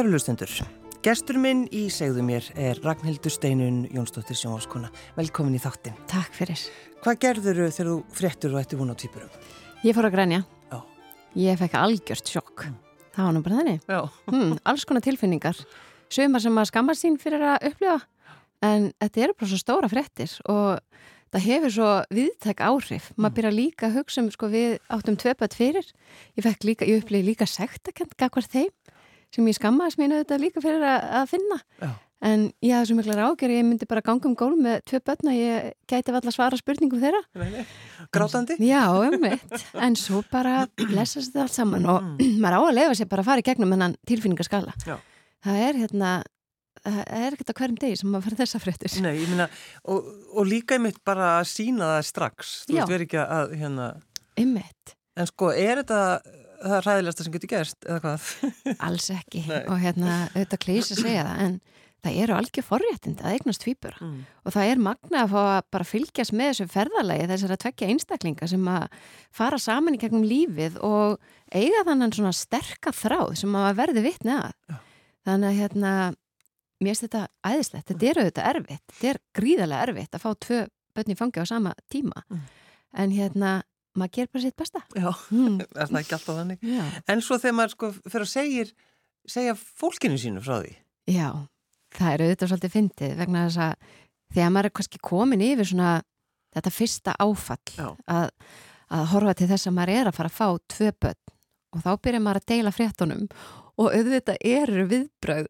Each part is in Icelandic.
Kæru lustendur, gestur minn í segðu mér er Ragnhildur Steinun Jónsdóttir Sjónváskona. Velkomin í þáttin. Takk fyrir. Hvað gerður þau þegar þú fréttur og ætti vun á týpurum? Ég fór að grænja. Já. Ég fekk algjört sjokk. Mm. Það var nú bara þannig. Já. Hmm, alls konar tilfinningar. Sumar sem að skamma sín fyrir að upplifa. En þetta eru bara svo stóra fréttir og það hefur svo viðtæk áhrif. Mm. Maður byrja líka að hugsa um, sko, við áttum tvepað fyrir. Ég líka, ég upplifi líka sektakent sem ég skammaðis mínu þetta líka fyrir að, finna. Já. en ég hafði svo mikla rákjör ég myndi bara ganga um gól með tvö börn og ég gæti alltaf svara spurningum þeirra. Grátandi? Já, umvitt, en svo bara blessast þetta allt saman og mm. maður á að lefa sér bara að fara í gegnum hennan tilfinningaskala. Já. það er hérna það er ekkert á hverjum degi sem maður fyrir þessa fréttir. Nei, ég minna, og, og líka einmitt bara að sína það strax. Þú veist verið ekki að hérna, Umvitt, en sko, er þetta það ræðilegasta sem getur gerst, eða hvað? alls ekki og hérna, auðvitað klís að segja það en það eru algjör forréttind að eignast tvíbura Mm. og það er magna að fá að bara fylgjast með þessu ferðalagi þessar að tvekja einstaklinga sem að fara saman í gegnum lífið og eiga þannan svona sterka þráð sem að verði vitni að Já. þannig að hérna mér finnst þetta æðislegt, þetta er auðvitað erfitt þetta er gríðarlega erfitt að fá tvö börn í fangi á sama tíma Mm. en hérna, maður ger bara sitt besta Já, mm. er það ekki alltaf þannig? Já. En svo þegar maður sko fyrir að segja, segja fólkinu sínu frá því Já, það er auðvitað svolítið fyndið vegna þess að þegar maður er kannski komin yfir svona þetta fyrsta áfall að, að horfa til þess að maður er að fara að fá tvö börn og þá byrjar maður að deila fréttunum og auðvitað eru viðbröð,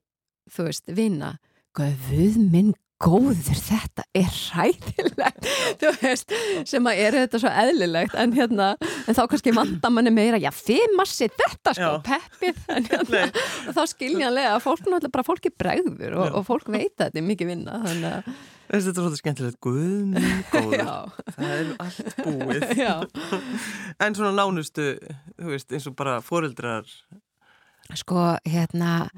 þú veist, vinna Guð minn góður, þetta er hræðilegt, þú veist, sem að er þetta svo eðlilegt, en hérna, en þá kannski vanda manni meira, já, þið massið þetta sko, peppið, hérna, og þá skiljanlega fólk náttúrulega bara fólki bregður og, og fólk veit að þetta er mikið vinna, þannig að, Þetta er svolítið skemmtilegt, guð minn góður. Það er allt búið. En svona nánustu, þú veist, eins og bara foreldrar. Sko, hérna,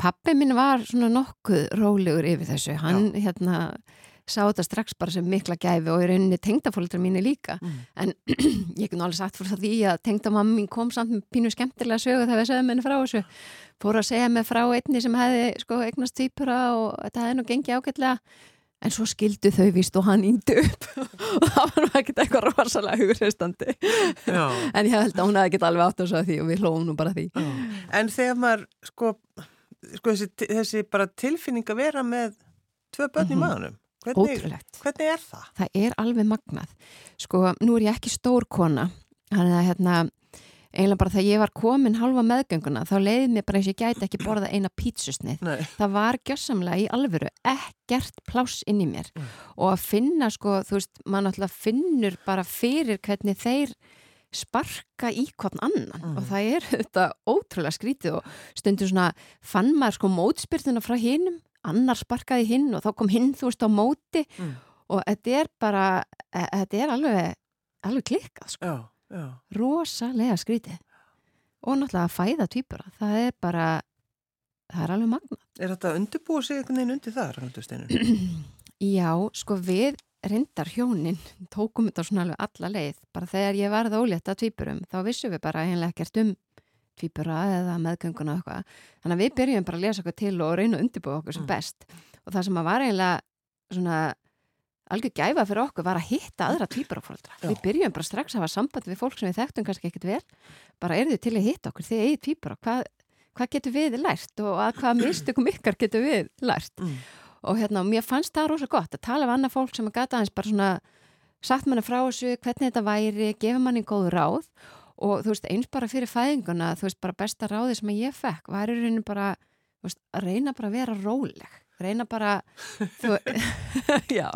pappi minn var svona nokkuð rólegur yfir þessu, hann, hérna, sá þetta strax bara sem mikla gæfi og í rauninni tengdafóldra mínu líka. Mm. en ég get nú alveg sagt fyrir það því að tengdamamma mín kom samt með pínu skemmtilega sögu þegar við sögum henni frá þessu. Fór að segja mig frá einni sem hefði sko eignast týpura og þetta hefði nú gengið ágætlega. En svo skildu þau víst og hann índi upp. Og það var ekkert eitthvað rosalega hugreistandi Já. en ég held að hún hefði ekkert alveg átt að því og við hlóðum nú bara því. En þegar maður sko, sko þessi, þessi bara tilfinning að vera með tvö börn í Mhm. maðunum hvernig, hvernig er það? það er alveg magnað sko, nú er ég ekki stór kona þannig að hérna eiginlega bara þegar ég var komin halva meðgönguna þá leiði mér bara eins og ég gæti ekki borða eina pítsusnið Nei. það var gjössamlega í alvöru ekkert pláss inn í mér Mm. og að finna sko, þú veist, maður náttúrulega finnur bara fyrir hvernig þeir sparka í hvern annan Mm. og það er þetta ótrúlega skrítið og stundur svona fann maður sko mótspyrtuna frá hinnum annar sparkaði hinn og þá kom hinn þú veist á móti Mm. og þetta er bara e þetta er alveg, alveg klikkað sko. Já, já. rosalega skrítið og náttúrulega að fæða týpura það er bara það er alveg magna Er þetta að undirbúa sig einhvern veginn undir það? Já, sko við reyndar hjónin tókum þetta svona alveg alla leið. Bara þegar ég varð ólétt að tvíburum þá vissum við bara einlega ekkert um tvíbura eða meðgönguna og eitthvað. Þannig að við byrjum bara að lesa okkur til og reyna að undirbúa okkur sem Mm. best. Og það sem að var eiginlega svona algjör gæfa fyrir okkur var að hitta aðra tvíburafóldra við byrjum bara strax að hafa samband við fólk sem við þekktum kannski ekkert vel. Bara eru þið til að hitta okkur þið eigið tvíbura hvað, hvað getur við lært og að hvað mistökum ykkar getur við lært? Mm. Og hérna, mér fannst það rosa gott að tala við annað fólk sem að gata aðeins bara svona sagt manni frá þessu, hvernig þetta væri gefa manni góð ráð. Og þú veist, eins bara fyrir fæðinguna, þú veist, bara besta ráði sem ég fekk, var í rauninu bara þú veist, að reyna bara að vera róleg. Reyna bara þú, já,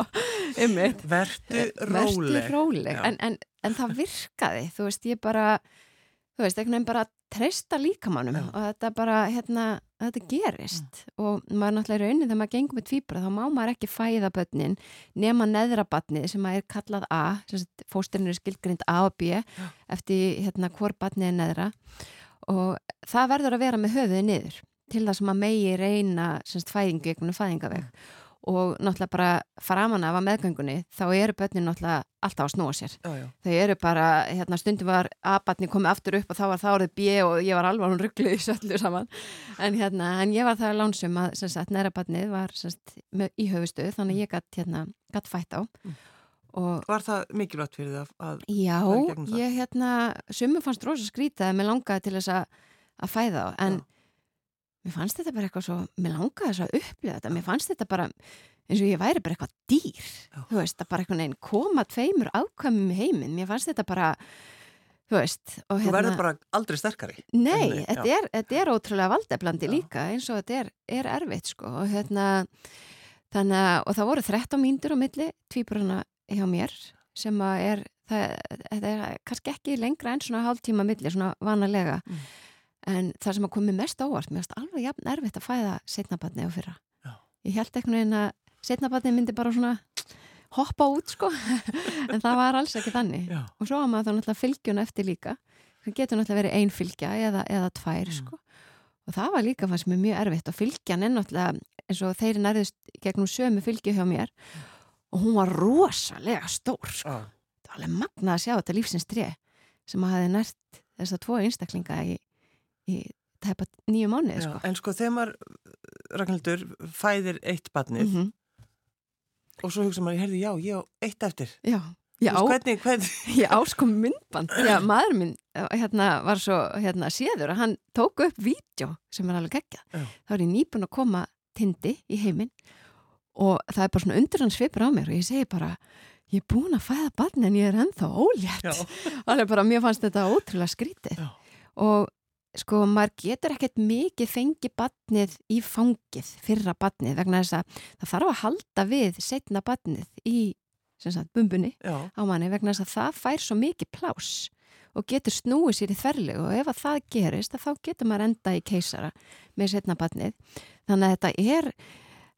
ymmit Vertu róleg. Róleg, en, en, en það virkaði, þú veist, ég bara þú veist, einhvern veginn bara treysta líkamannum og þetta bara, hérna þetta gerist og maður náttúrulega í raunin þegar maður gengur með tvíbara þá má maður ekki fæða börnin nema neðra barnið sem að er kallað A fósturinn er skilgrind A og B eftir hérna hvor barnið er neðra. Og það verður að vera með höfuðið niður til það sem að megi reyna fæðingu einhvern fæðingaveg og náttúrulega bara framan af að meðgöngunni þá eru börnin náttúrulega alltaf að snúa sér já, já. þau eru bara, hérna stundum var A-batni komið aftur upp og þá var það orðið B og ég var alveg hún ruggluð í söllu saman en hérna, en ég var það lánsum að sem sagt, næra batnið var sagt, í höfustuð, þannig að ég gætt hérna, gætt fætt á Mm. og Var það mikilvægt fyrir það að, Já, ég hérna, sumum fannst rosa skrítið að mér langaði til þess að, að fæða á, en Já. Mér fannst þetta bara eitthvað svo, mér langaði þess að upplifa þetta, mér fannst þetta bara eins og ég væri bara eitthvað dýr, Já. þú veist, að bara einhvern veginn koma tveimur ákvæmum í heiminn, mér fannst þetta bara, þú veist, og þú verður bara aldrei sterkari? Nei, þetta er, þetta er ótrúlega valdeflandi líka eins og þetta er, er erfitt sko. Og hérna þannig að, og það voru 13 mínútur á milli tvíbruna hjá mér sem að er, það, þetta er kannski ekki lengra en svona hálftíma milli svona vanalega. Mm. En það sem að komi mest ávart, mér finnst alveg jafn erfitt að fæða setnabatni á fyrra Já. ég held einhvern veginn að setnabatni myndi bara svona hoppa út sko en það var alls ekki þannig Já. og svo hafa maður þá náttúrulega fylgjuna eftir líka það getur náttúrulega verið ein fylgja eða, eða tvær Mm. sko og það var líka fannst mér mjög erfitt og fylgjan er náttúrulega eins og þeir nærðist gegnum sömu fylgju hjá mér og hún var rosalega stór sko. Já. það var alveg magnað að sjá þetta lífsins tré sem að hafi nært þess að tvo einstaklinga í, í tæpa nýju mánuði Já, sko. En sko þegar maður, Ragnhildur, fæðir eitt barnið mm og svo hugsa maður, herði, já, ég á eitt eftir. Já, já, Þú veist, hvernig, hvernig, ég áskom myndband því að maður minn hérna, var svo hérna, séður að hann tók upp vídeo sem er alveg geggjað. Já. þá er ég nýbúin að koma tindi í heiminn og það er bara svona undir hans svipur á mér og ég segi bara ég er búin að fæða barn en ég er ennþá ólétt Já. alveg bara, mér fannst þetta ótrúlega skrítið Já. og sko, maður getur ekkert mikið fengi barnið í fangið fyrra barnið vegna þess að það þarf að halda við setna barnið í sem sagt, bumbunni já, á manni vegna þess að það fær svo mikið plás og getur snúið sér í þverlegu og ef að það gerist að þá getur maður enda í keisara með setna barnið. Þannig að þetta er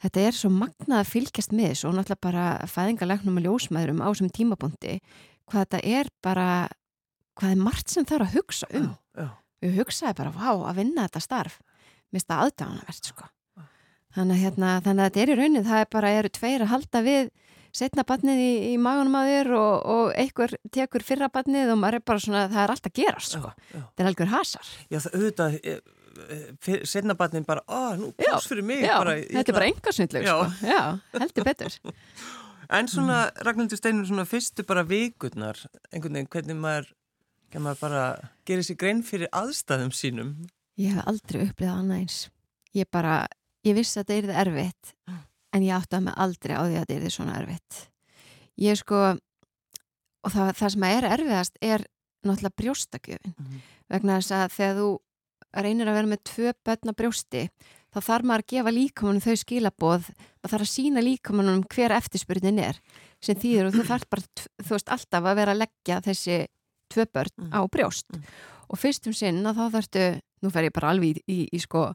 þetta er svo magnað að fylgjast með þessu og náttúrulega bara fæðingarlegnum og ljósmaðurum á þessum tímapunkti hvað þetta er bara hvað er margt sem þarf að hugsa um. Já, já. Við hugsaði bara, vá, að vinna þetta starf það aðdáðanavert sko. þannig, að, hérna, þannig að þetta er í raunin það er bara, eru tveir að halda við setna batnið í, í magunum að þér og, og einhver tekur fyrra batnið og maður er bara svona, það er alltaf að gerast sko. þetta er algjör hasar Já, það auðvitað, setna barnin bara, ó, nú, pláss fyrir mig. Já, bara, ég þetta er bara engasvindleg Já. sko. já, heldur betur En svona, Ragnhildur Steinur, svona fyrstu bara vikurnar, einhvern veginn, hvernig maður, hvernig maður bara gerir sér grein fyrir aðstæðum sínum. ég hef aldrei upplifað annað eins ég bara, ég vissi að þetta er það erfitt en ég átti að mig aldrei á því að þetta er svona erfitt ég sko og það, það sem er erfiðast er náttúrulega brjóstakjöfin Mhm. vegna þess að þegar þú reynir að vera með tvö börn á brjósti þá þarf maður að gefa líkamanum þau skilaboð maður þarf að sína líkamanum hver eftirspurnin er sem þýður og þú þarf bara þú veist alltaf að vera að leggja þessi tvö börn Mm. á brjóst Mm. og fyrst um sinn að þá þarftu nú fer ég bara alveg í, í, í sko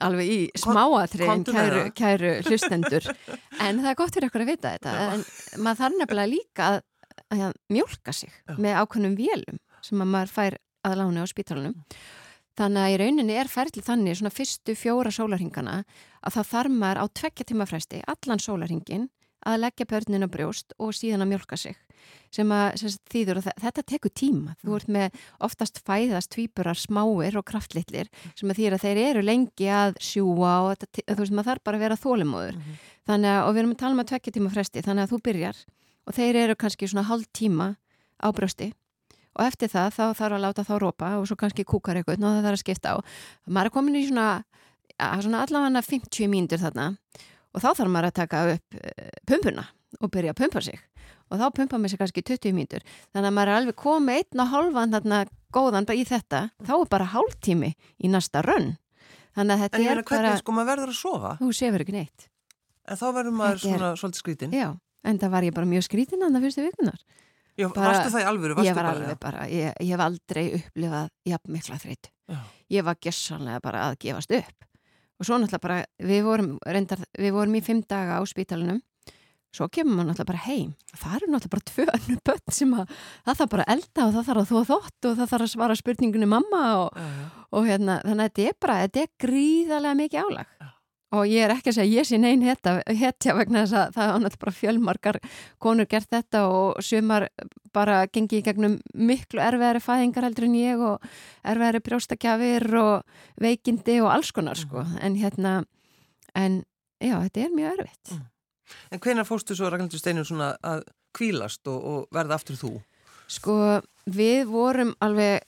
alveg í smáatriðin kæru, kæru hlustendur en það er gott fyrir ykkur að vita þetta en maður þarf nefnilega líka að, að mjólka sig Já. með ákveðnum vélum sem að maður fær að lána á spítalunum þannig að í rauninni er ferli þannig svona fyrstu fjóra sólarhingana að það þarf maður á tvekja tíma fresti allan sólarhingin að leggja börnin á brjóst og síðan að mjölka sig sem að sem þýður og þetta tekur tíma. Þú ert með oftast fæðast tvíburar smáir og kraftlitlir sem að þýður að þeir eru lengi að sjúa og þetta, þú veist maður þarf bara að vera þólimóður Mhm. þannig að, og við erum að tala um að tvekja tíma fresti þannig að þú byrjar og þeir eru kannski svona hálf tíma á brjósti og eftir það þá þarf að láta þá rópa og svo kannski kúkar eitthvað og það þarf að skipta á. Maður er komin í svona, svona allavega 50 mínútur þarna og þá þarf maður að taka upp uh, pumpuna og byrja að pumpa sig og þá pumpa maður sig kannski 20 mínútur þannig að maður er alveg komið einn og hálfan þarna góðan í þetta þá er bara hálftími í næsta rönn þannig að þetta En ég er meina, bara hvernig, sko, maður verður að sofa, þú sefur ekki neitt en þá verður maður Þetta er- svona svolítið skrítin. já, en það var ég bara mjög skrítin annað fyrstu vikunar Já, bara- varstu það í alvöru? Ég var alveg bara, ég, ég hef aldrei upplifað jafn mikla þreytu. Já. Ég var gessanlega bara að gefast upp. Og svo náttúrulega bara, við vorum, reyndar, við vorum í fimm daga á spítalunum, svo kemur maður náttúrulega bara heim. Það eru náttúrulega bara tvö annu börn sem að það þarf bara að elda og það þarf að þóa þótt og það þarf að svara spurningunni mamma og, Já, já. og hérna, þannig að þetta er bara, þetta er gríðarlega mikið álag. Já. Og ég er ekki að segja ég sé neinn hetja, vegna þess að það er náttúrulega bara fjölmarkar konur gert þetta og sumar bara gengi í gegnum miklu erfiðari fæðingar heldur en ég og erfiðari brjóstakjafir og veikindi og alls konar sko Mhm. en hérna en já, þetta er mjög erfitt Mm. En hvenær fórstu svo Ragnhildur Steinur svona að kvílast og, og verða aftur þú? Sko, við vorum alveg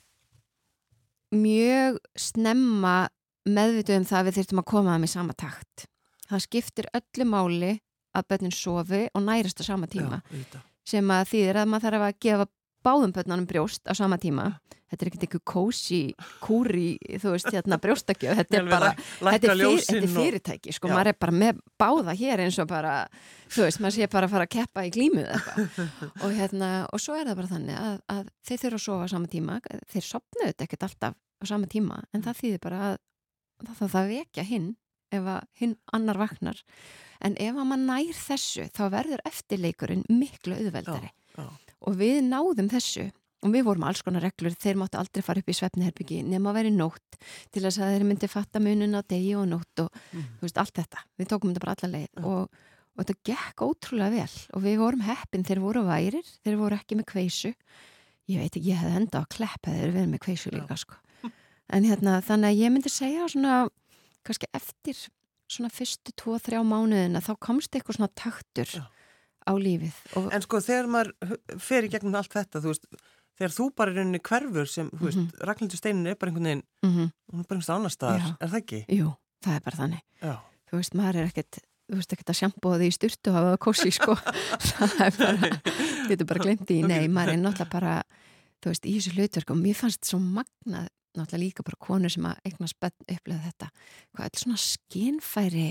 mjög snemma meðvituð um það að við þurftum að koma þeim í sama takt. Það skiptir öllu máli að börnin sofi og nærist á sama tíma Já, sem að þýðir að maður þarf að gefa báðum börnunum brjóst á sama tíma. Þetta er ekkert einhver kósi, kúri, þú veist, hérna brjóstakjöf. Þetta er bara, þetta er, fyr, þetta er fyrirtæki, sko, Já. maður er bara með báða hér eins og bara, þú veist, maður sé bara að fara að keppa í glímuð eitthvað og hérna, og svo er það bara þannig að, að þeir þurfa að sofa á sama tíma þeir sopna þetta ekkert alltaf á sama tíma en það þýðir bara að það þarf að vekja hinn ef að hinn annar vaknar. En ef að maður nær þessu þá verður eftirleikurinn miklu auðveldari. Já, já. og við náðum þessu. Og við vorum alls konar reglur, þeir máttu aldrei fara upp í svefniherbyggi nema að veri nótt til þess að þeir myndi fatta munin á degi og nótt og Mm. veist, allt þetta, við tókum þetta bara alla leið. Og, og þetta gekk ótrúlega vel. Og við vorum heppin, þeir voru værir. Þeir voru ekki með kveisu. Ég veit ekki, ég hefði enda á klepp hefði þeir verið með kveisu líka sko. En hérna, þannig að ég myndi segja svona, kannski eftir svona fyrstu tvo, þrjá mánuðina þá komst eitthvað svona taktur Já. á lífið og, En sko þegar maður fer í gegnum allt þetta, þú veist, þegar þú bara í rauninni hverfur sem, veist, Mhm. Ragnhildur Steinin er bara einhvern veginn, mm hún er bara einhvern annar staðar, Já. er það ekki? jú, það er bara þannig Já. þú veist, maður er ekkert þú veist ekkert að sjampóða því í styrtu og hafa það kossi sko, það er bara getur bara glemt í, nei, maður er náttúrulega bara þú veist, í þessu hlutverk og mér fannst svo magnað, náttúrulega líka bara konur sem að eignast bönn upplega þetta hvað alls svona skinfæri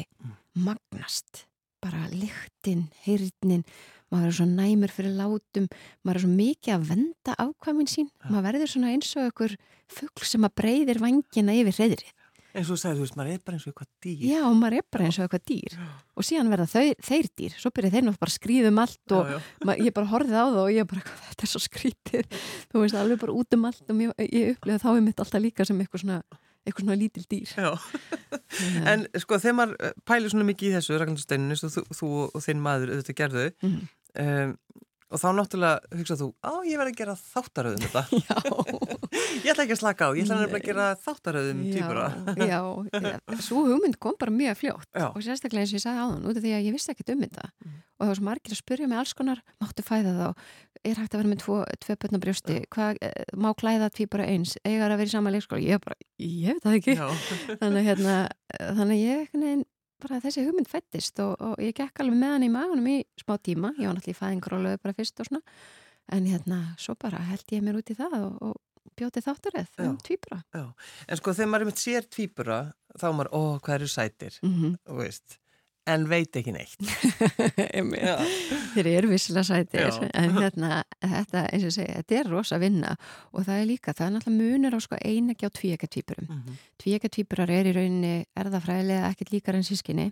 magnast, bara lyktin, heyrnin maður er svo næmur fyrir látum maður er svo mikið að venda ákvæmin sín. Já. maður verður svona eins og ykkur fugl sem að breyðir vangina yfir reyðrið eins og sagði, þú veist, maður er bara eins og eitthvað dýr. Já, maður er bara eins og eitthvað dýr og síðan verða þau, þeir dýr svo byrja þeir náttúrulega bara að skrýða um allt og já, já. ég bara horfið á það og ég bara, "Hvað, þetta er svo skrítið þú veist, alveg bara út um allt og ég, ég upplifa þá er mitt alltaf líka sem eitthvað svona eitthvað svona lítil dýr Já. En sko, þegar maður eh, pælir svona mikið í þessu Ragnhildur Steinin, eins og þú, þú og þinn maður auðvitað gerðu, Mhm. um, og þá náttúrulega hugsað þú, á, ég verði að gera þáttaröðum þetta. Já, Ég ætla ekki að slaka á, ég ætla nefnilega að gera þáttaröðum týpura. já, já, svo hugmynd kom bara mjög fljótt Já. og sérstaklega eins og ég sagði áðan út af því að ég vissi ekkert um þetta. Mhm. og það var svo margir að spyrja mig alls konar máttu fæða þá, er hægt að vera með tvo, tvö börn á brjósti, hvað, eh, má klæða bara eins, eigar að vera í sama leikskóla? Ég bara, ég veit það ekki. Þannig hérna, þannig ég veginn, bara þessi hugmynd fættist og, og ég gekk alveg með hann í magunum í smá tíma, ég var náttúrulega í fæðingrólu bara fyrst og svona, en hérna svo bara held ég mér út í það og, og bjóti þáttarið um tvíbura Já. En sko, þegar maður með sér týpura, þá er maður, ó, hvað eru sætir, mm -hmm. veist, en veit ekki neitt. Þeir eru vissilega sætir Já. en hérna, þetta, eins og segja, þetta er rosa vinna og það er líka, það er náttúrulega munur á sko einægja og tvíækja tvíburum Mhm. tvíækja tvíburar er í rauninni erðafræðilega ekkert líkar en sískinni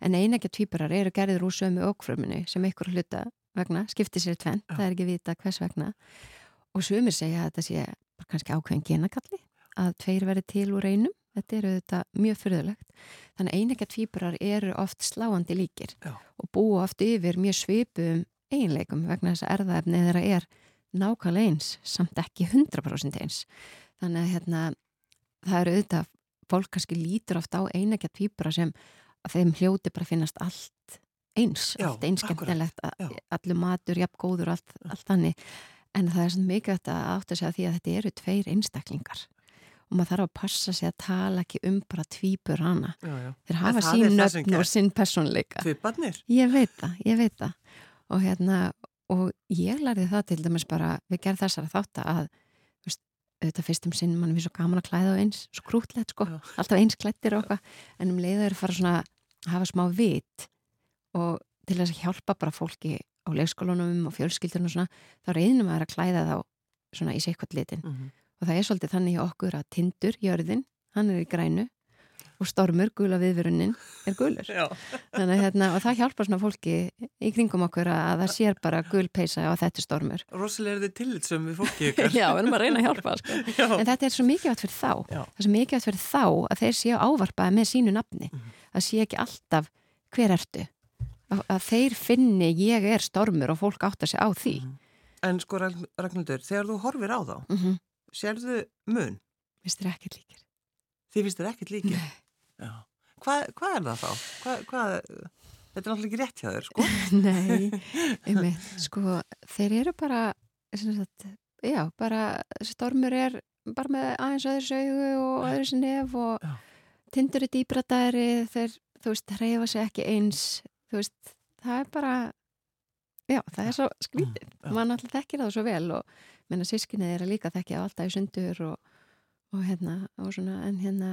en einægja tvíburar eru gerðir úr sömu okkfrömmunni sem einhver hluta vegna skiptir sér tvenn, Já. það er ekki vita hvers vegna og sömur segja að þetta sé bara kannski ákveðin genakalli að tveir verði til úr einum. Þetta eru þetta mjög fyrðulegt þannig að einægja tvíburar eru oft sláandi líkir Já. og búa oft yfir mjög svipum eiginleikum vegna þess að erðaefni þeirra er nákvæmlega eins samt ekki 100% eins. Þannig að hérna, það eru auðvitað fólk kannski lítur oft á einægja tvíbura sem að þeim hljóti bara finnast allt eins, Já, allt einskemmtilegt allur matur, jafn góður allt, allt þannig en það er svona mikilvægt að átta sig að því að þetta eru tveir einstaklingar. Og maður þarf að passa sig að tala ekki um bara tvíbur hana. Já, já. þeir hafa sín nöfn og sinn personleika Tviparnir. Ég veit það, ég veit það. Og hérna, og ég lærði það til dæmis bara, við gerðum þessara þátt að, veist, auðvitað fyrstum sinn mann er svo gaman að klæða á eins, svo krútlegt sko, Já. alltaf eins klættir og okkar en um leiða að fara svona að hafa smá vit og til þess að hjálpa bara fólki á leikskólanum og fjölskyldunum og svona, þá reynum að klæða þá svona í sikvart litin Mhm. og það er svolítið þannig hjá okkur að tindur, jörðin, hann er í grænu og stormur, gula viðverunin er gulur. Þannig, hérna, og það hjálpar svona fólki í kringum okkur að það sér bara gul peisa og þetta er stormur Rosalega er þið tillitsum við fólki ykkar. Já, við erum að reyna að hjálpa sko. En þetta er svo mikilvægt fyrir þá Já. það er svo mikilvægt fyrir þá að þeir séu ávarpaði með sínu nafni Mhm. að sé ekki alltaf hver ertu að, að þeir finni ég er stormur og fólk átta sig á því Mhm. En sko Ragn- Ragnhildur, þegar þú horfir á þá, mm -hmm. sérðu mun? Vist þér ekkert líkir Þið þér ekkert líki? Já. Hvað, hvað er það þá? Hvað, hvað, þetta er náttúrulega ekki rétt hjá þér, sko? Nei, einmitt, sko, þeir eru bara, sagt, já, bara, stormur er bara með aðeins öðru sögu og öðru sinni nef og tindur er dýbradæri, þeir, þú veist, reyfa sig ekki eins, þú veist, það er bara, já, það er svo skrítið, Mm, mann alltaf þekkir það svo vel og menna sískinni er að líka þekkja alltaf í sundur og, og hérna, og svona, en hérna,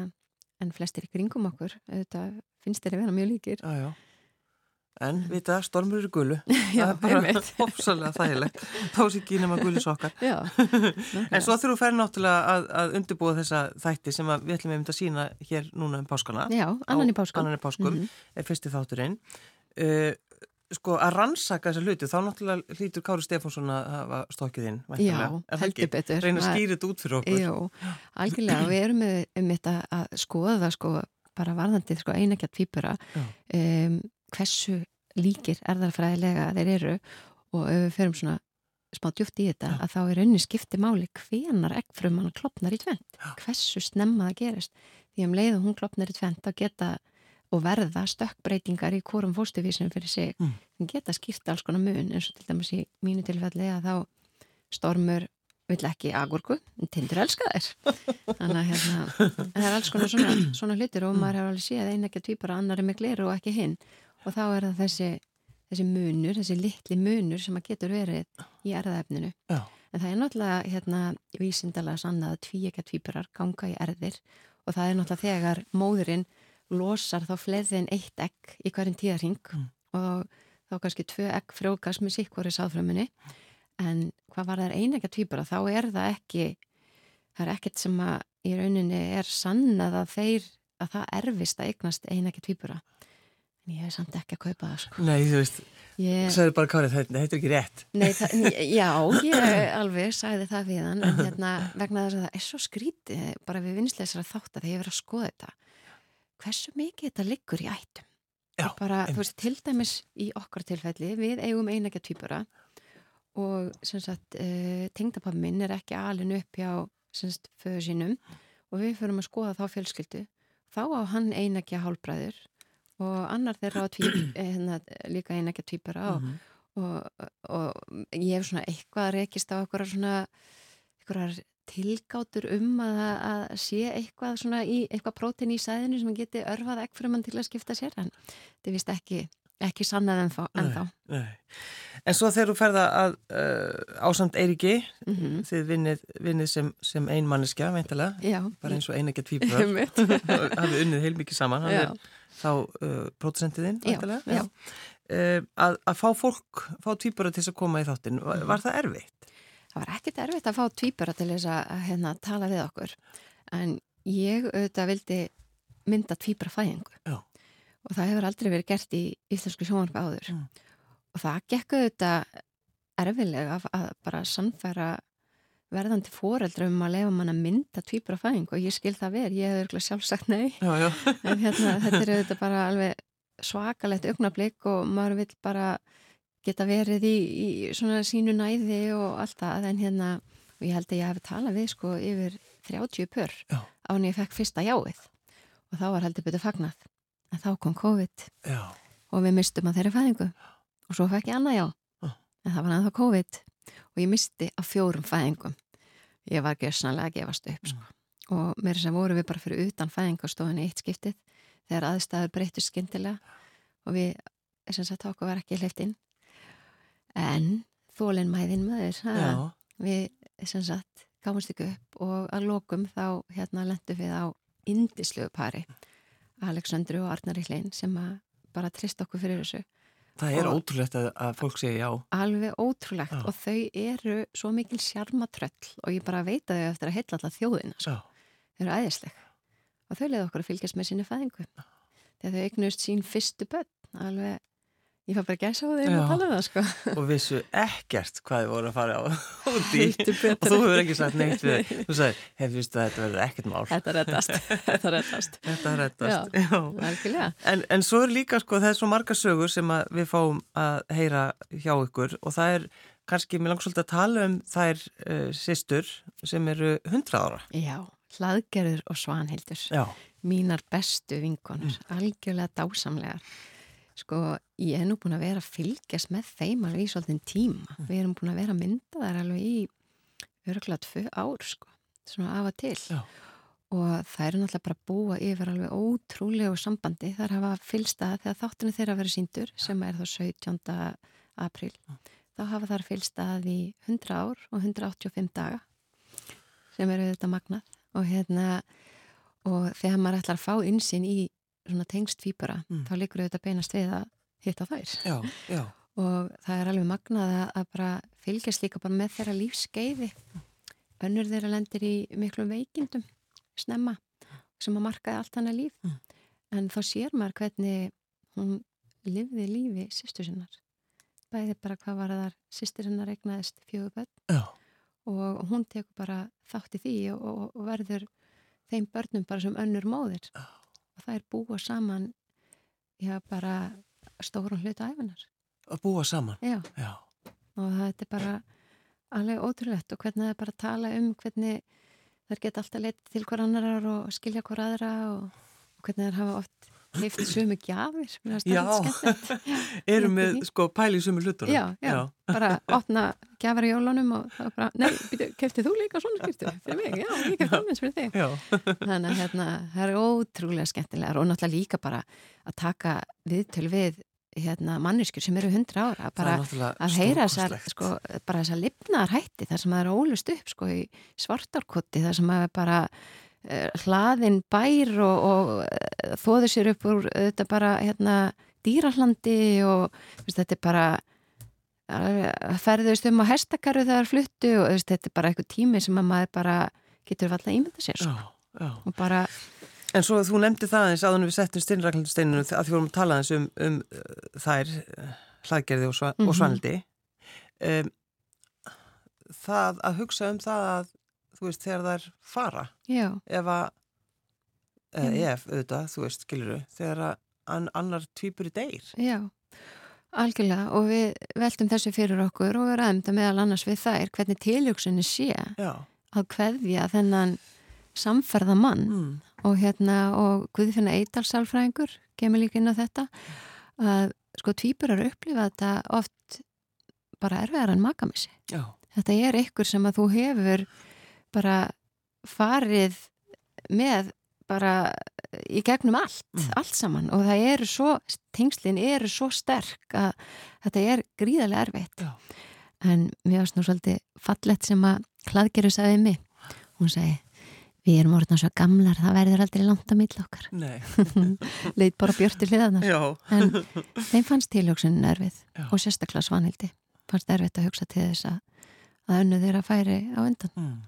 en flestir í kringum okkur, auðvitað finnst þeir að vera mjög líkir. Já, já. En, vita, stormur eru gulu. Já, það er bara ofsalega þægilegt. Þá sé ekki nema gulu sokkar. Já, En svo þurfum við færi náttúrulega að, að undirbúa þessa þætti sem að við ætlum einmitt að sína hér núna um páskana. Já, annan í páskum. Annan í páskum, Mhm. er fyrsti þátturinn. Uh, sko, að rannsaka þessa hluti, þá náttúrulega hlýtur Kári Stefánsson að hafa stokkið inn. Já, heldur betur. Reyna að skýra þetta út fyrir okkur. Jú, algjörlega, við erum með um þetta að skoða sko, bara varðandi sko, einækja tvípura Já. um, hversu líkir erðarfræðilega þeir eru og ef við ferum svona smá djúft í þetta Já. að þá er raunni skipti máli hvenar eggfruman klopnar í tvent hversu snemma það gerist því um leið og hún klopnar í tvent þá geta og verða stökkbreytingar í hvorum fóstuvísinu fyrir sig. Mm. sem geta skýrt alls konar mun eins og til dæmis í mínu tilfelli að þá stormur vill ekki agurku, en tindur elska þær. Þannig að hérna það er alls konar svona, svona hlutir og maður hefur alveg séð einn ekki tvípar annar er með gleru og ekki hinn. Og þá er það þessi, þessi munur, þessi litli munur sem að getur verið í erðaefninu Já. en það er náttúrulega hérna vísindalega sannað að tví ekki tvíparar ganga í erðir og það er náttúrulega þegar móðurinn losar þá fleiri en eitt egg í hverjum tíðarhing Mm. og þá kannski tvö egg frjókast með sikkvori sáðfrömmunni en hvað var það einægja tvíbara þá er það ekki það er ekkert sem að í rauninni er sannað að þeir að það erfist að eignast einægja tvíbara en ég hef samt ekki að kaupa það sko. Nei, þú veist, ég, sagði bara Kári, þetta er ekki rétt. nei, það, já, ég alveg sagði það við hann en hérna vegna þess að það er svo skrítið bara við vinsleisar að þátt að ég verið að skoða þetta hversu mikið þetta liggur í ættum. Já, bara, veist, til dæmis í okkar tilfelli, við eigum einægja tvíbara og sagt uh, tengdapappi minn er ekki alin upp hjá föðu sínum og við förum að skoða þá fjölskyldu. Þá á hann einægja hálbræður og annar þeirra á tví, eh, hérna, líka einægja tvíbara og, Mhm. og, og ég hef svona eitthvað rekist á eitthvað svona eitthvað tilgátur um að, að sé eitthvað svona í eitthvað prótin í sæðinu sem geti örfað ekki fyrir mann til að skipta sér en þetta er vist ekki, ekki sannað ennþá. Nei. En svo þegar þú ferða að uh, ásamt Eiriki, Mm -hmm. þið vinnið, vinnið sem, sem einmanneskja, veintilega, bara eins og einægja tvíburar, Einmitt. hafið unnið heilmikið saman, er þá uh, prótsentiðinn, Já, veintilega. Uh, að, að fá fólk, fá tvíburar til að koma í þáttin, var, var það erfitt? Það var ekkit erfitt að fá tvíbara til þess að, hérna, tala við okkur en ég auðvitað vildi mynda tvíbara fæðingu Já. og það hefur aldrei verið gert í íslensku sjónvarpi áður Mm. og það gekk auðvitað erfilega að, að bara sannfæra verðandi foreldra um að lefa mann að mynda tvíbara fæðingu og ég skil það verið, ég hefur örugglega sjálfsagt nei Já, já. en hérna, þetta er auðvitað bara alveg svakalegt augnablík og maður vil bara geta verið í, í svona sínu næði og allt það en hérna, og ég held að ég hef talað við sko yfir 30 pör Já. án ég fekk fyrsta jáið. Og þá var heldur betur fagnað. En þá kom COVID. Já, og við mistum að þeirra fæðingu. Og svo fekk ég annað já. Já. en það var ennþá COVID. Og ég misti á fjórum fæðingum. Ég var gessanlega að gefast upp sko. og mér sem voru við bara fyrir utan fæðingastofunni eitt skiptið þegar aðstæður breyttu skyndilega. Og við, sem sagt, okkur var ekki hleyft inn en þólinn mæðin maður við sem sagt gáumst ekki upp og að lokum þá hérna lendum við á indislegu pari Aleksandru og Arnar Íhlein sem að bara trist okkur fyrir þessu. Það er Og- ótrúlegt að, að fólk segja já. alveg ótrúlegt Já. og þau eru svo mikil sjarmatröll og ég bara veit að þau eftir að heilla alltaf þjóðina sko. Þau eru æðisleg. Og þau leiði okkur að fylgjast með sinni fæðingu. Þegar þau eignust sín fyrstu börn alveg, ég fær bara að gæsa á þeim að tala um það sko. Og vissu ekkert hvað þið voru að fara á út í. Og þú hefur ekki. sagt neitt við þau. þú sagði, hef vistu að þetta verður ekkert mál. Þetta reddast, þetta reddast. Þetta reddast Já. Algjörlega. En, en svo er líka sko, það er svo marga sögur sem við fáum að heyra hjá ykkur. Og það er kannski, mér langar svolítið að tala um þær uh, sýstur sem eru 100 ára. Já, hlaðgerður og svanhildur. Já. mínar bestu vinkonur. Algjörlega dásamlegar sko, ég er nú búin að vera að fylgjast með þeim alveg í svolítinn tíma. Við erum búin að vera að mynda þær alveg í örgulega tvö ár sko, svona af og til. Já. og það eru náttúrulega bara að búa yfir alveg ótrúlegu sambandi. Þar hafa fylgst að þegar þáttinu þeirra verið síndur sem er þá 17. apríl þá hafa þar fylgst að í 100 ár og 185 daga sem eru þetta magnað. Og hérna og þegar maður ætlar að fá insinn í tengst tvíbara Mm. þá líkur auðvitað beinast við að hitta þær Já, já. og það er alveg magnað að- bara fylgjast líka bara með þeirra lífskeiði önnur þeirra lendir í miklum veikindum snemma sem að markaði allt hana líf Mm. en þá sér maður hvernig hún lifði lífi sýstu sinnar bæði bara hvað var þar sýstir hennar eignaðist fjögur börn Já. og hún tekur bara þátt í því og, og, og verður þeim börnum bara sem önnur móðir Já. Og það er búa saman já bara stóran hluta æfinar Að búa saman. já Já. og þetta er bara alveg ótrúlegt og hvernig það er bara að tala um hvernig þær geta alltaf leitt til hver annarar og skilja hver aðra og, og hvernig þær hafa oft heift sömu gjafir það Já. í því. sko pæli í sumu hlutunum? já, já, bara opna gjafir í jólunum og það var bara, nei, býtu, keftið þú líka svona skiptu fyrir mig, já, ég kefti alveg fyrir þig Já. þannig að hérna, það er ótrúlega skemmtilegar og náttúrulega líka bara að taka viðtöl við hérna, manneskjur sem eru hundra ára bara það er að heyra þessar, sko, bara þessar lifnaðar hætti þar sem það er ólust upp sko, í svartárkotti þar sem það er bara hlaðin bær og, og uh, þóður sér upp úr þetta bara hérna, dýrallandi og veist, þetta er bara uh, ferðust um á hestakaru þegar fluttu og veist, þetta er bara eitthvað tími sem að maður bara getur alltaf ímynda sér sko. Já, já. og bara, En svo þú nefndi það eins en við settum steinraglindsteininu að því vorum að tala eins um, um þær hlaðgerði og, sva, Mhm. og svanildi um, það að hugsa um það að þú veist þegar þær fara. Já, ef að ef auðvitað, þú veist, skiluru þegar að an, annar týpur í deyr. Já algjörlega og við veltum þessu fyrir okkur og við ræðum það meðal annars við þær hvernig tiljóksinni sé Já, að kveðja þennan samferða mann mm. og hérna og Guðfinna Eidalsálfræðingur kemur líka inn á þetta að sko tvíburar upplifa þetta oft bara erfiðar en makamissi. já, Þetta er ykkur sem að þú hefur bara farið með bara í gegnum allt, Mm. allt saman og það eru svo, tengslinn eru svo sterk að þetta er gríðarlega erfitt. Já. En mér varst nú svolítið fallett sem að hlaðgeru sagði mig. Hún segi, við erum orðin svo gamlar, það verður aldrei langt á mill okkar. Leit bara björti hliðanar. En þeim fannst tiljóksunin erfið Já. og sérstaklega svanhildi. Fannst erfitt að hugsa til þess að, að önnu þeirra færi á undan. mm.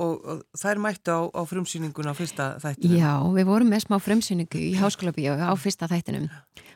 Og, og þær mættu á, á frumsýninguna á fyrsta þættinu Já, við vorum með smá frumsýningu í háskóla bíó á fyrsta þættinum.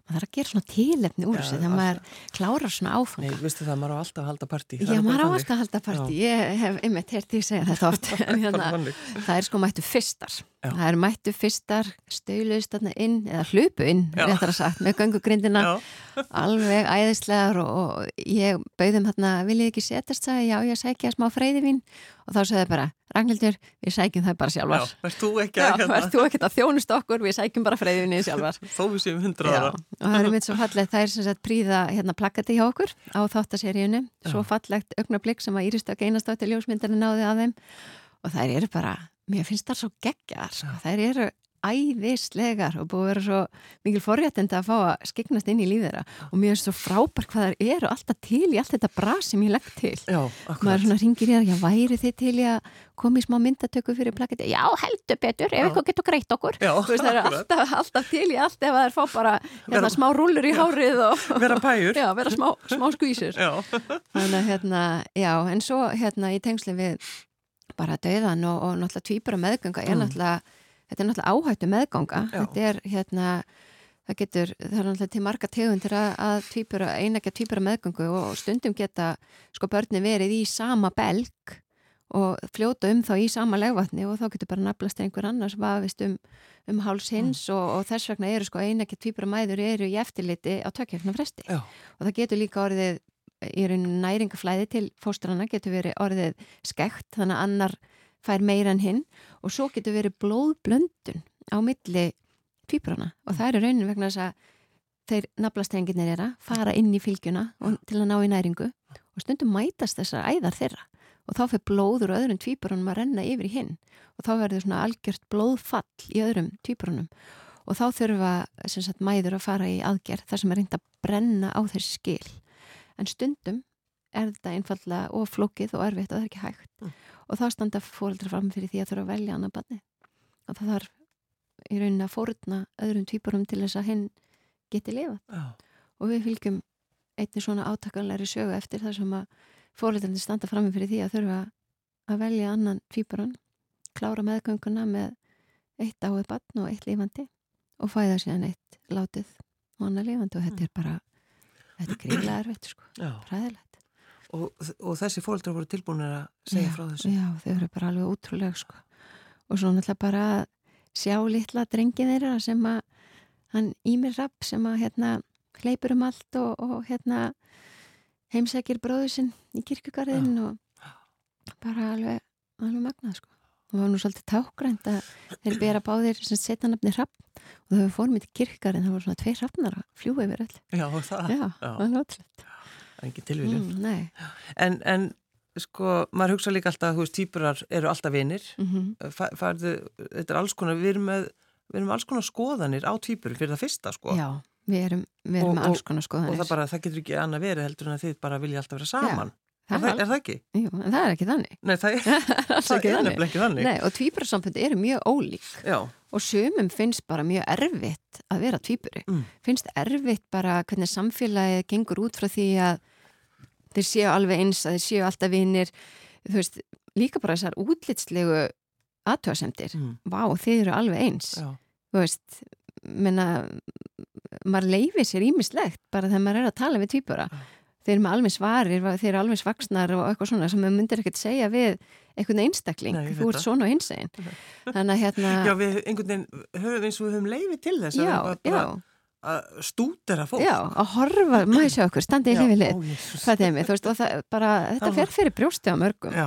Maður þarf að gera svona tilefni úr þessu þegar maður klárar svona Nei, áfanga. veistu það, maður á alltaf að halda partí Já, maður á alltaf að halda partí. Ég hef einmitt heyrt því að segja þetta oft. Hérna, það er sko mættu fyrstar. Já. Það er mættu fyrstar, stöluðist þarna inn, eða hlupu inn, Já. réttar að sagt, með göngugrindina. Já, alveg æðislegar og, og ég bauðum hérna, viljið ekki setjast það, já ég sækja smá freyðivín og þá sagði bara, Ragnhildur, við sækjum það bara já, sjálfar. verð þú ekki Já, að hérna að þjónust okkur, við sækjum bara freyðivinni sjálfar. Þó við séum hundra Já, og það er mitt svo fallegt, það er sem sagt príða hérna plakati hjá okkur á þáttaseríunu, svo fallegt augnablík sem að Íristak einastátti ljósmyndarinn náði að þeim og þær eru bara, mér finnst það svo geggjar, sko. þær eru æðislegar og búið að vera svo mikil forréttinda að fá að skiknast inn í líf þeirra. Og mér finnst svo frábær hvað þær eru alltaf til í allt þetta bra sem ég legg til. Já, maður svona ringir í það, já væri þið til í að koma í smá myndatöku fyrir plakati já heldur betur, ef Já. eitthvað getur greitt okkur. Já, veist, það er alltaf, alltaf til í allt ef það er fá bara hérna, Vera- smá rúllur í hárið og Vera pæjur. Já, vera smá, smá skvísur. Já, þannig að hérna, já, en svo hérna í tengsli við bara döðan og, og náttúrulega tvíbura meðgönga er Mm. náttúrulega þetta er náttúrulega áhættu meðganga Já. þetta er hérna það getur, það er náttúrulega til marga tegundir að, að tvíbura, einægja tvíbura meðgöngu og stundum geta sko börni verið í sama belg og fljóta um þá í sama legvatni og þá getur bara naflast einhver annars vafist um, um háls hins og, og þess vegna eru sko einægja tvíbura mæður eru í eftirliti á tökjafna fresti Já. og það getur líka orðið í raun næringaflæði til fóstrana getur verið orðið skekt þannig að annar fær meira en hinn. Og svo getur verið blóðblöndun á milli tvíbrana og það er í raunin vegna þess að þeir naflastenginir er að fara inn í fylgjuna til að ná í næringu. Og stundum mætast þessar æðar þeirra. Og þá fyrir blóður og öðrum tvíbrunum að renna yfir í hinn. Og þá verður svona algjört blóðfall í öðrum tvíbrunum. Og þá þurfa sem sagt mæður að fara í aðgerð þar sem er reynd að brenna á þessi skil en stundum er þetta einfallega og flókið og erfitt og það er ekki hægt. Mm. og þá standa fóreldrar fram fyrir því að þurfa að velja annar banni og það þarf í rauninni að fórutna öðrum tvíburum til þess að hinn geti lifað. Já. og við fylgjum einni svona átakanleiri sögu eftir þar sem að fóreldrarnir standa fram fyrir því að þurfa að velja annan tvíburan klára meðgönguna með eitt áið bann og eitt lifandi og fæða síðan eitt látið og annar lifandi. Og þetta er bara þetta er gríðlega erfitt sko, ræðilegt Og, og þessi fóreldrar voru tilbúinir að segja já, frá þessu. Já, þau eru bara alveg útrúlega sko. og svo náttúrulega bara að sjá litla drengin þeirra sem að hann Ímir Rapp sem að hérna hleypur um allt og, og hérna heimsækir bróðu sinn í kirkugarðin og bara alveg, alveg magnað sko. Og það var nú svolítið tákgrænt að þeir bera báðir sem setja nafni Rapp og þau fórum í kirkugarðin það voru svona tvei Rappnar að fljúa yfir öll Já, það. Já, Já. Það er ekki tilvíljum. mm, En, en sko, maður hugsa líka alltaf að þú veist, týpurar eru alltaf vinir. mhm Færðu, þetta er alls konar, við erum með, við erum alls konar skoðanir á týpurum fyrir það fyrsta, sko. Já, við erum, við erum Og- alls konar Og skoðanir það bara, það getur ekki annað verið heldur en að þið bara vilja alltaf vera saman. það er, það, er, það ekki? jú, en það er ekki þannig Nei, það er, það ekki er nefnilega ekki þannig. Nei, og tvíburasambönd eru mjög ólík Já, og sumum finnst bara mjög erfitt að vera tvíburi. Mm. Finnst erfitt bara hvernig samfélagið gengur út frá því að þeir séu alveg eins, að þeir séu alltaf vinir, þú veist, líka bara þessar útlitslegu aðtöðasemdir. mm, Vá, þeir eru alveg eins. já, Þú veist, menna, maður leifir sér ímislegt bara þegar maður er að tala við tvíbura. Já. Þeir eru með alveg svarir, þeir eru alveg svaksnar og eitthvað svona sem maður myndir ekkert segja við einhvern einstakling. Nei, Þú ert svona og hins einn. Þannig að hérna... já, við einhvern veginn höfum eins og við höfum leiði til þess já, að, bara, að stúdera fólk. já, að horfa, maður sjá okkur, standi í hlifið lið, ó, Jesús. hvað þeim er, þú veist, og það bara, þetta fer fyrir brjósti á mörgum Já,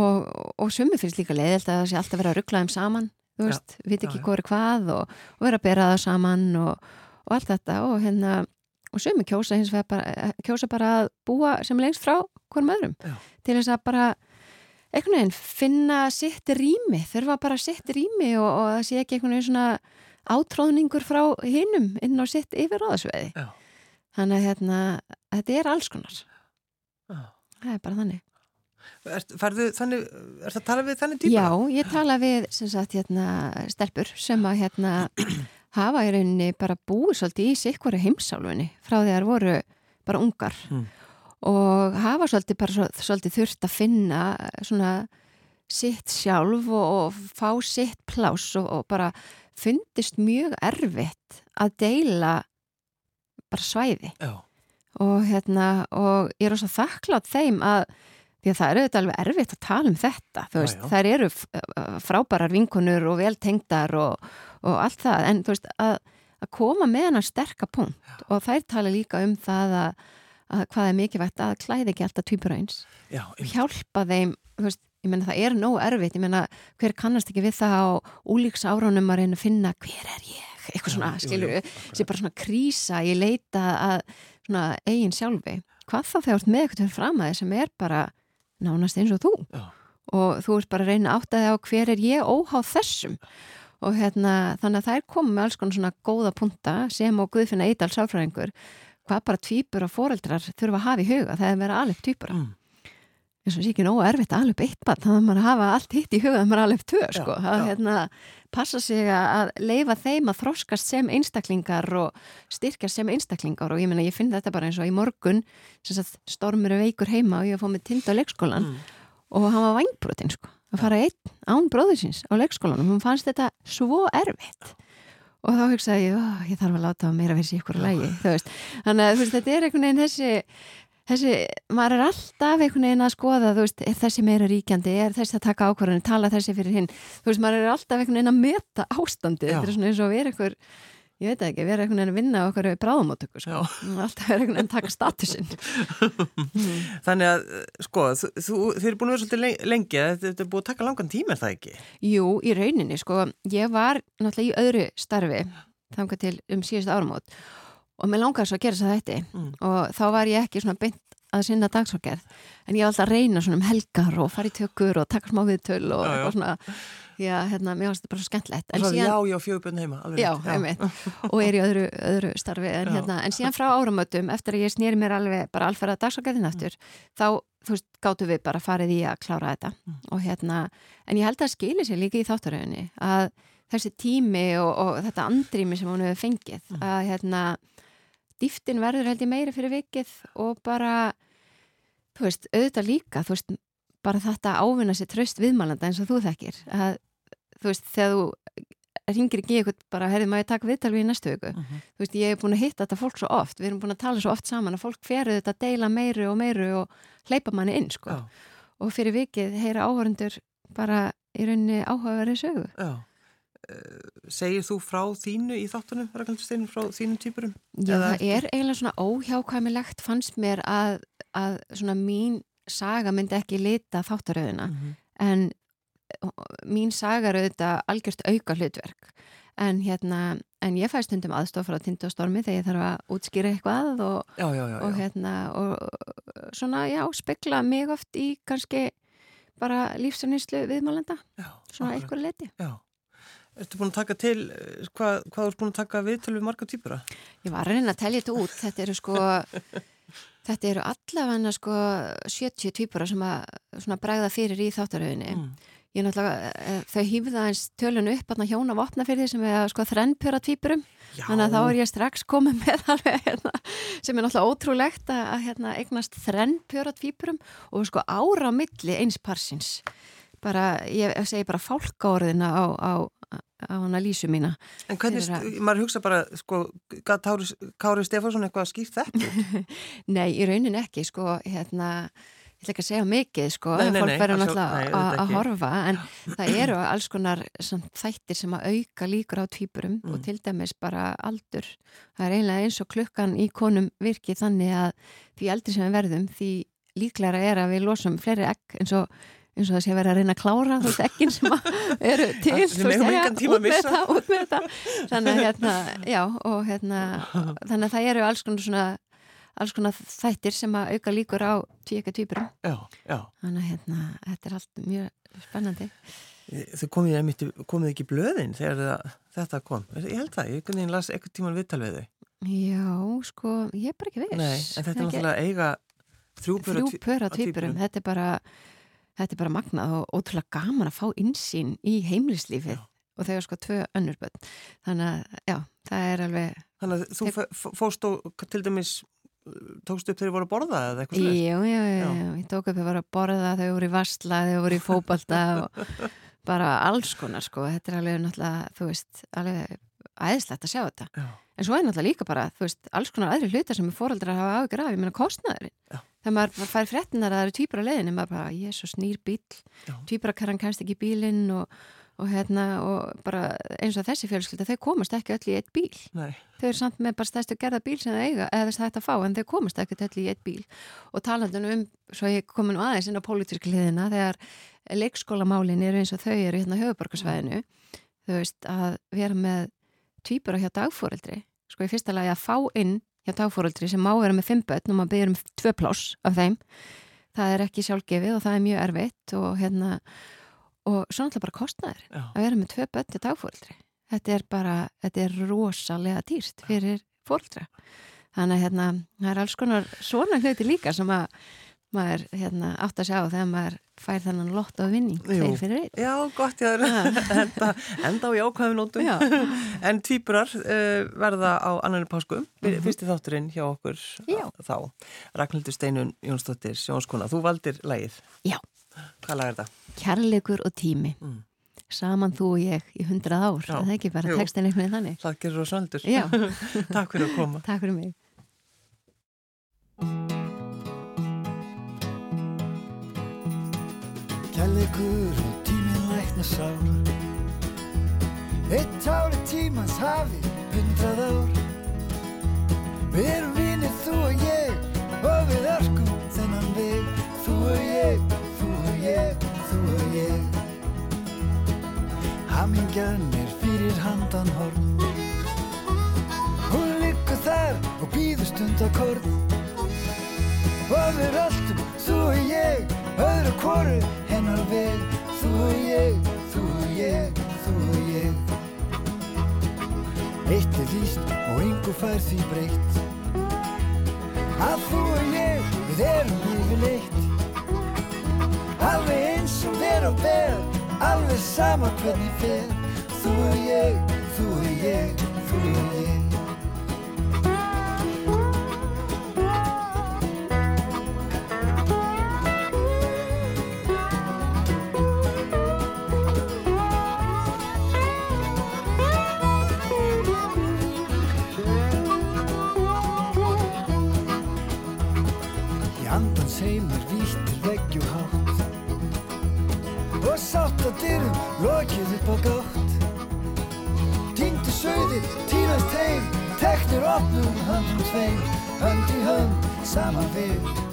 og, og sumi finnst líka leiðilt að það sé alltaf vera að ruggla þeim saman, þú Já, veist, ekki já, já. hvað er hvað og, og vera að bera það saman og, og allt þetta og hérna, og sumi kjósa hins vegar bara, kjósa bara að búa sem lengst frá hverjum öðrum, Já. til þess að bara einhvern veginn finna sitt rými, þurfa bara sitt rými og, og það sé ekki einhvern veginn svona átróðningur frá hinnum inn á sitt yfirráðasveiði. Já. Þannig að hérna, þetta er alls konar. já. Það er bara þannig. Er, færðu, þannig, er það að tala við þannig típa? Já, ég tala við sem sagt hérna stelpur sem að hérna hafa í rauninni bara búið svolítið í sikkvara heimsálfunni frá því að þær voru bara ungar Mm. og hafa svolítið bara svo- svolítið þurft að finna svona sitt sjálf og, og fá sitt pláss og, og bara fundist mjög erfitt að deila bara svæði. Já, og hérna og ég er svo þakklátt þeim að því að það eru þetta alveg erfitt að tala um þetta þú veist, þær eru f- frábærar vinkonur og veltengdar og, og allt það, en þú veist að, að koma með hennar sterka punkt og þær tala líka um það að, að hvað er mikilvægt að klæði ekki alltaf týpur eins já, hjálpa þeim, þú veist, ég menna það er nógu erfitt, ég menna hver kannast ekki við það á úlíks áránum að reyna að finna hver er ég, eitthvað svona, skilur sé bara svona krísa, ég leita að svona eigin sjálfi. Hvað þá þegar með eitthvað fram að þið sem er bara nánast eins og þú? Já. og þú ert bara að reyna að átta þig á hver er ég óháð þessum og hérna þannig að það er komið með alls konar svona góða punta sem og Guðfinna Eidal sáfræðingur hvað bara týpur og foreldrar þurfa að hafa í huga það er að vera alveg týpura Mm. eins og sé ekki nógu erfitt að alveg eitt bann þannig að maður hafa allt hitt í huga þannig að maður alveg tvö sko. að hérna, passa sig að leifa þeim að þroskast sem einstaklingar og styrkja sem einstaklingar og ég ég finn þetta bara eins og í morgun stormur er veikur heima og ég fóð með tind á leikskólan Mm. og hann var vangbrotin sko. Að fara einn án bróðisins á leikskólanum, hún fannst þetta svo erfitt. Og þá hugsaði ég, ég þarf að láta meira fyrir sig ykkur að lægi, þannig að veist, þetta er einhvern veginn þessi þessi, maður er alltaf einhvern veginn að skoða, þú veist, er þessi meira ríkjandi er þessi að taka ákvarðinu, tala þessi fyrir hinn. Þú veist, maður er alltaf einhvern veginn að meta ástandi, þetta er svona eins og vera einhver ég veit ekki, vera einhvern veginn að vinna okkur bráðamótöku, sko, alltaf vera einhvern veginn að taka statusinn Þannig að, sko, þú, þú, þið eru búin að vera svolítið lengi, þetta er búin að taka langan tíma, er það ekki? Jú, í rauninni, sko, ég var náttúrulega í öðru starfi þangað til um síðust áramót og mér langar svo að gera þess að þetta mm. og þá var ég ekki svona beint að sinna dagsókjærð en ég var alltaf að reyna svona um helgar og fara í tökur og taka smá viðtöl og já, já. svona já, hérna, mér finnst þetta bara svo skemmtlegt síðan, Já, já, fjögubunn heima Já, einmitt, og er í öðru, öðru starfi en, hérna, en síðan frá áramötum eftir að ég snýri mér alveg bara alferða dagsakæðin aftur, mm. þá, þú veist, gáttu við bara farið í að klára þetta mm. og hérna, en ég held að skili sér líka í þáttaröðinni að þessi tími og, og þetta andrými sem hún hefur fengið, mm. að hérna dýftin verður held ég meiri fyrir vikið og bara þú veist, auðvitað líka, þú veist bara þetta ávinna sér tröst viðmælanda eins og þú þekkir að þú veist, þegar þú ringir ekki eitthvað bara, herrið, maður taka viðtal við í næstu viku uh mhm. -huh. þú veist, ég hef búin að hitta þetta fólk svo oft við erum búin að tala svo oft saman að fólk feruð þetta að deila meiru og meiru og hleypa manni inn, sko Já. og fyrir vikið heyra áhörundur bara í rauninni áhugaverið sögu Já eh, Segir þú frá þínu í þáttunum, frá þínum týpurum? Já, það er eiginlega svona óhjákvæmilegt fannst mér að, að svona mín saga myndi ekki lita þáttaröðina mm -hmm. en mín saga er auðvitað algjörst auka hlutverk en hérna, en ég fæst hundum aðstof frá tindastormi þegar ég þarf að útskýra eitthvað og, já, já, já, og hérna og svona, já, spekla mig oft í kannski bara lífsaníslu viðmálenda svona eitthvað leti Já. Ertu búin að taka til, hvað, hvað er búin að taka við til við marga týpura? Ég var að reyna að tellja þetta út, þetta eru sko þetta eru allavega sko 70 týpura sem að bræða fyrir í þáttaröðinni. Mm ég náttúrulega, eh, þau hýfða eins tölun upp að hjóna vopna fyrir því sem er sko þrennpjöra týpurum, þannig að þá er ég strax komið með alveg hérna, sem er náttúrulega ótrúlegt að, að hérna, eignast þrennpjöra týpurum og sko ára á milli eins parsins. Bara, ég segi bara fálkáriðina á, á, á hana lísu mína. En hvernig, að... maður hugsa bara sko, Kári, Kári Stefánsson eitthvað skýrt þetta? Nei, í raunin ekki, sko, hérna ég ætla ekki að segja mikið sko, nei, nei, fólk verður náttúrulega að horfa en það eru alls konar þættir sem að auka líkur á týpurum mm. og til dæmis bara aldur. Það er einlega eins og klukkan í konum virkið þannig að því eldri sem við verðum því líklæra er að við losum fleiri egg eins og eins og það sé að vera að reyna að klára þú veist ekkin sem eru til þú veist, með þetta út með þetta þannig að hérna, já og hérna, þannig að það eru alls konar svona alls konar þættir sem að auka líkur á tíka týpurum þannig að hérna, þetta er allt mjög spennandi. Þau komið, komið ekki blöðin þegar það, þetta kom? Ég held það, ég las eitthvað tíman viðtal við þau? Já, sko, ég er bara ekki viss. Nei, en þetta er náttúrulega eiga þrjúpöra týpurum þetta er bara þetta er bara magnað og ótrúlega gaman að fá insýn í heimlislífið já. og þau er sko tvö önnurböld þannig að, já, það er alveg Þannig að þú fóst og til dæmis tókst upp þegar þið voru að borða eða eitthvað slúið? Jú, jú, jú, ég tók upp þegar þið voru að borða, þau voru í vastla, þau voru í fókbalta og bara alls konar sko, þetta er alveg náttúrulega, þú veist, alveg aðeinslegt að sjá þetta. Já. En svo er náttúrulega líka bara, þú veist, alls konar aðri hlutar sem fóröldrar hafa ágjör af, ég meina kostnæðurinn. Þegar maður fær fréttinar að það eru týpur á leiðinni, maður bara, svo snýr bíl, týpur að kannan kannst ekki bílinn og og hérna og bara eins og þessi fjölskylda þau komast ekki öll í eitt bíl. Nei. þau eru samt með bara stæðstu gerða bíl sem þau eiga eða þetta fá en þau komast ekki öll í eitt bíl. Og talandun um, svo ég komin nú aðeins inn á pólitíski hliðina þegar leikskólamálin eru eins og þau eru hérna höfuborgarsvæðinu þau veist að vera með týpur á hjá dagfóreldri sko í fyrsta lagi að fá inn hjá dagfóreldri sem má vera með fimm börn og maður byrjur um tvö pláss af þeim. Það er ekki sjálfgefið og það er mjög erfitt og hérna og svo náttúrulega bara kostnæður að vera með tvö bönni dagfóldri þetta er bara, þetta er rosalega dýrt fyrir fóldra þannig að hérna, það er alls konar svona hluti líka sem að maður hérna, átt að sjá þegar maður fær þannan lott á vinning tveir fyrir einn. Já, gott, já, enda, enda á jákvæðunótum en tvíburar uh, verða á annarni pásku mm -hmm. fyrsti þátturinn hjá okkur já. þá. Ragnhildur Steinun Jónsdóttir Sjónskona, þú valdir lægið Já Hvað lag er þetta? Kærleikur og tími. Mm. Saman þú og ég í hundrað ár Já. Það er ekki bara textin einhvern veginn þannig? Það gerur á söldur Takk fyrir að koma. Takk fyrir mig. Kærleikur og tímin lækna sár Eitt ári tímans hafi hundrað ár. Við erum vinir þú og ég og við örkum þennan veg Þú og ég, og ég, þú og ég. Hamingjan er fyrir handan horn. Hún liggur þar og býður stundakord Og við röltum, þú og ég, öðru kóru hennar veg. Þú og ég, þú og ég, þú og ég. Eitt er víst og yngur fær því breytt. Að þú og ég, við erum yfirleitt Alveg eins og ver og ber Alveg sama hvernig fer. Þú og ég, þú og ég, þú og ég lokið upp á gátt. Týndu sögði, týnast heim Teknir opnum höndum tveim. Hönd í hönd, saman við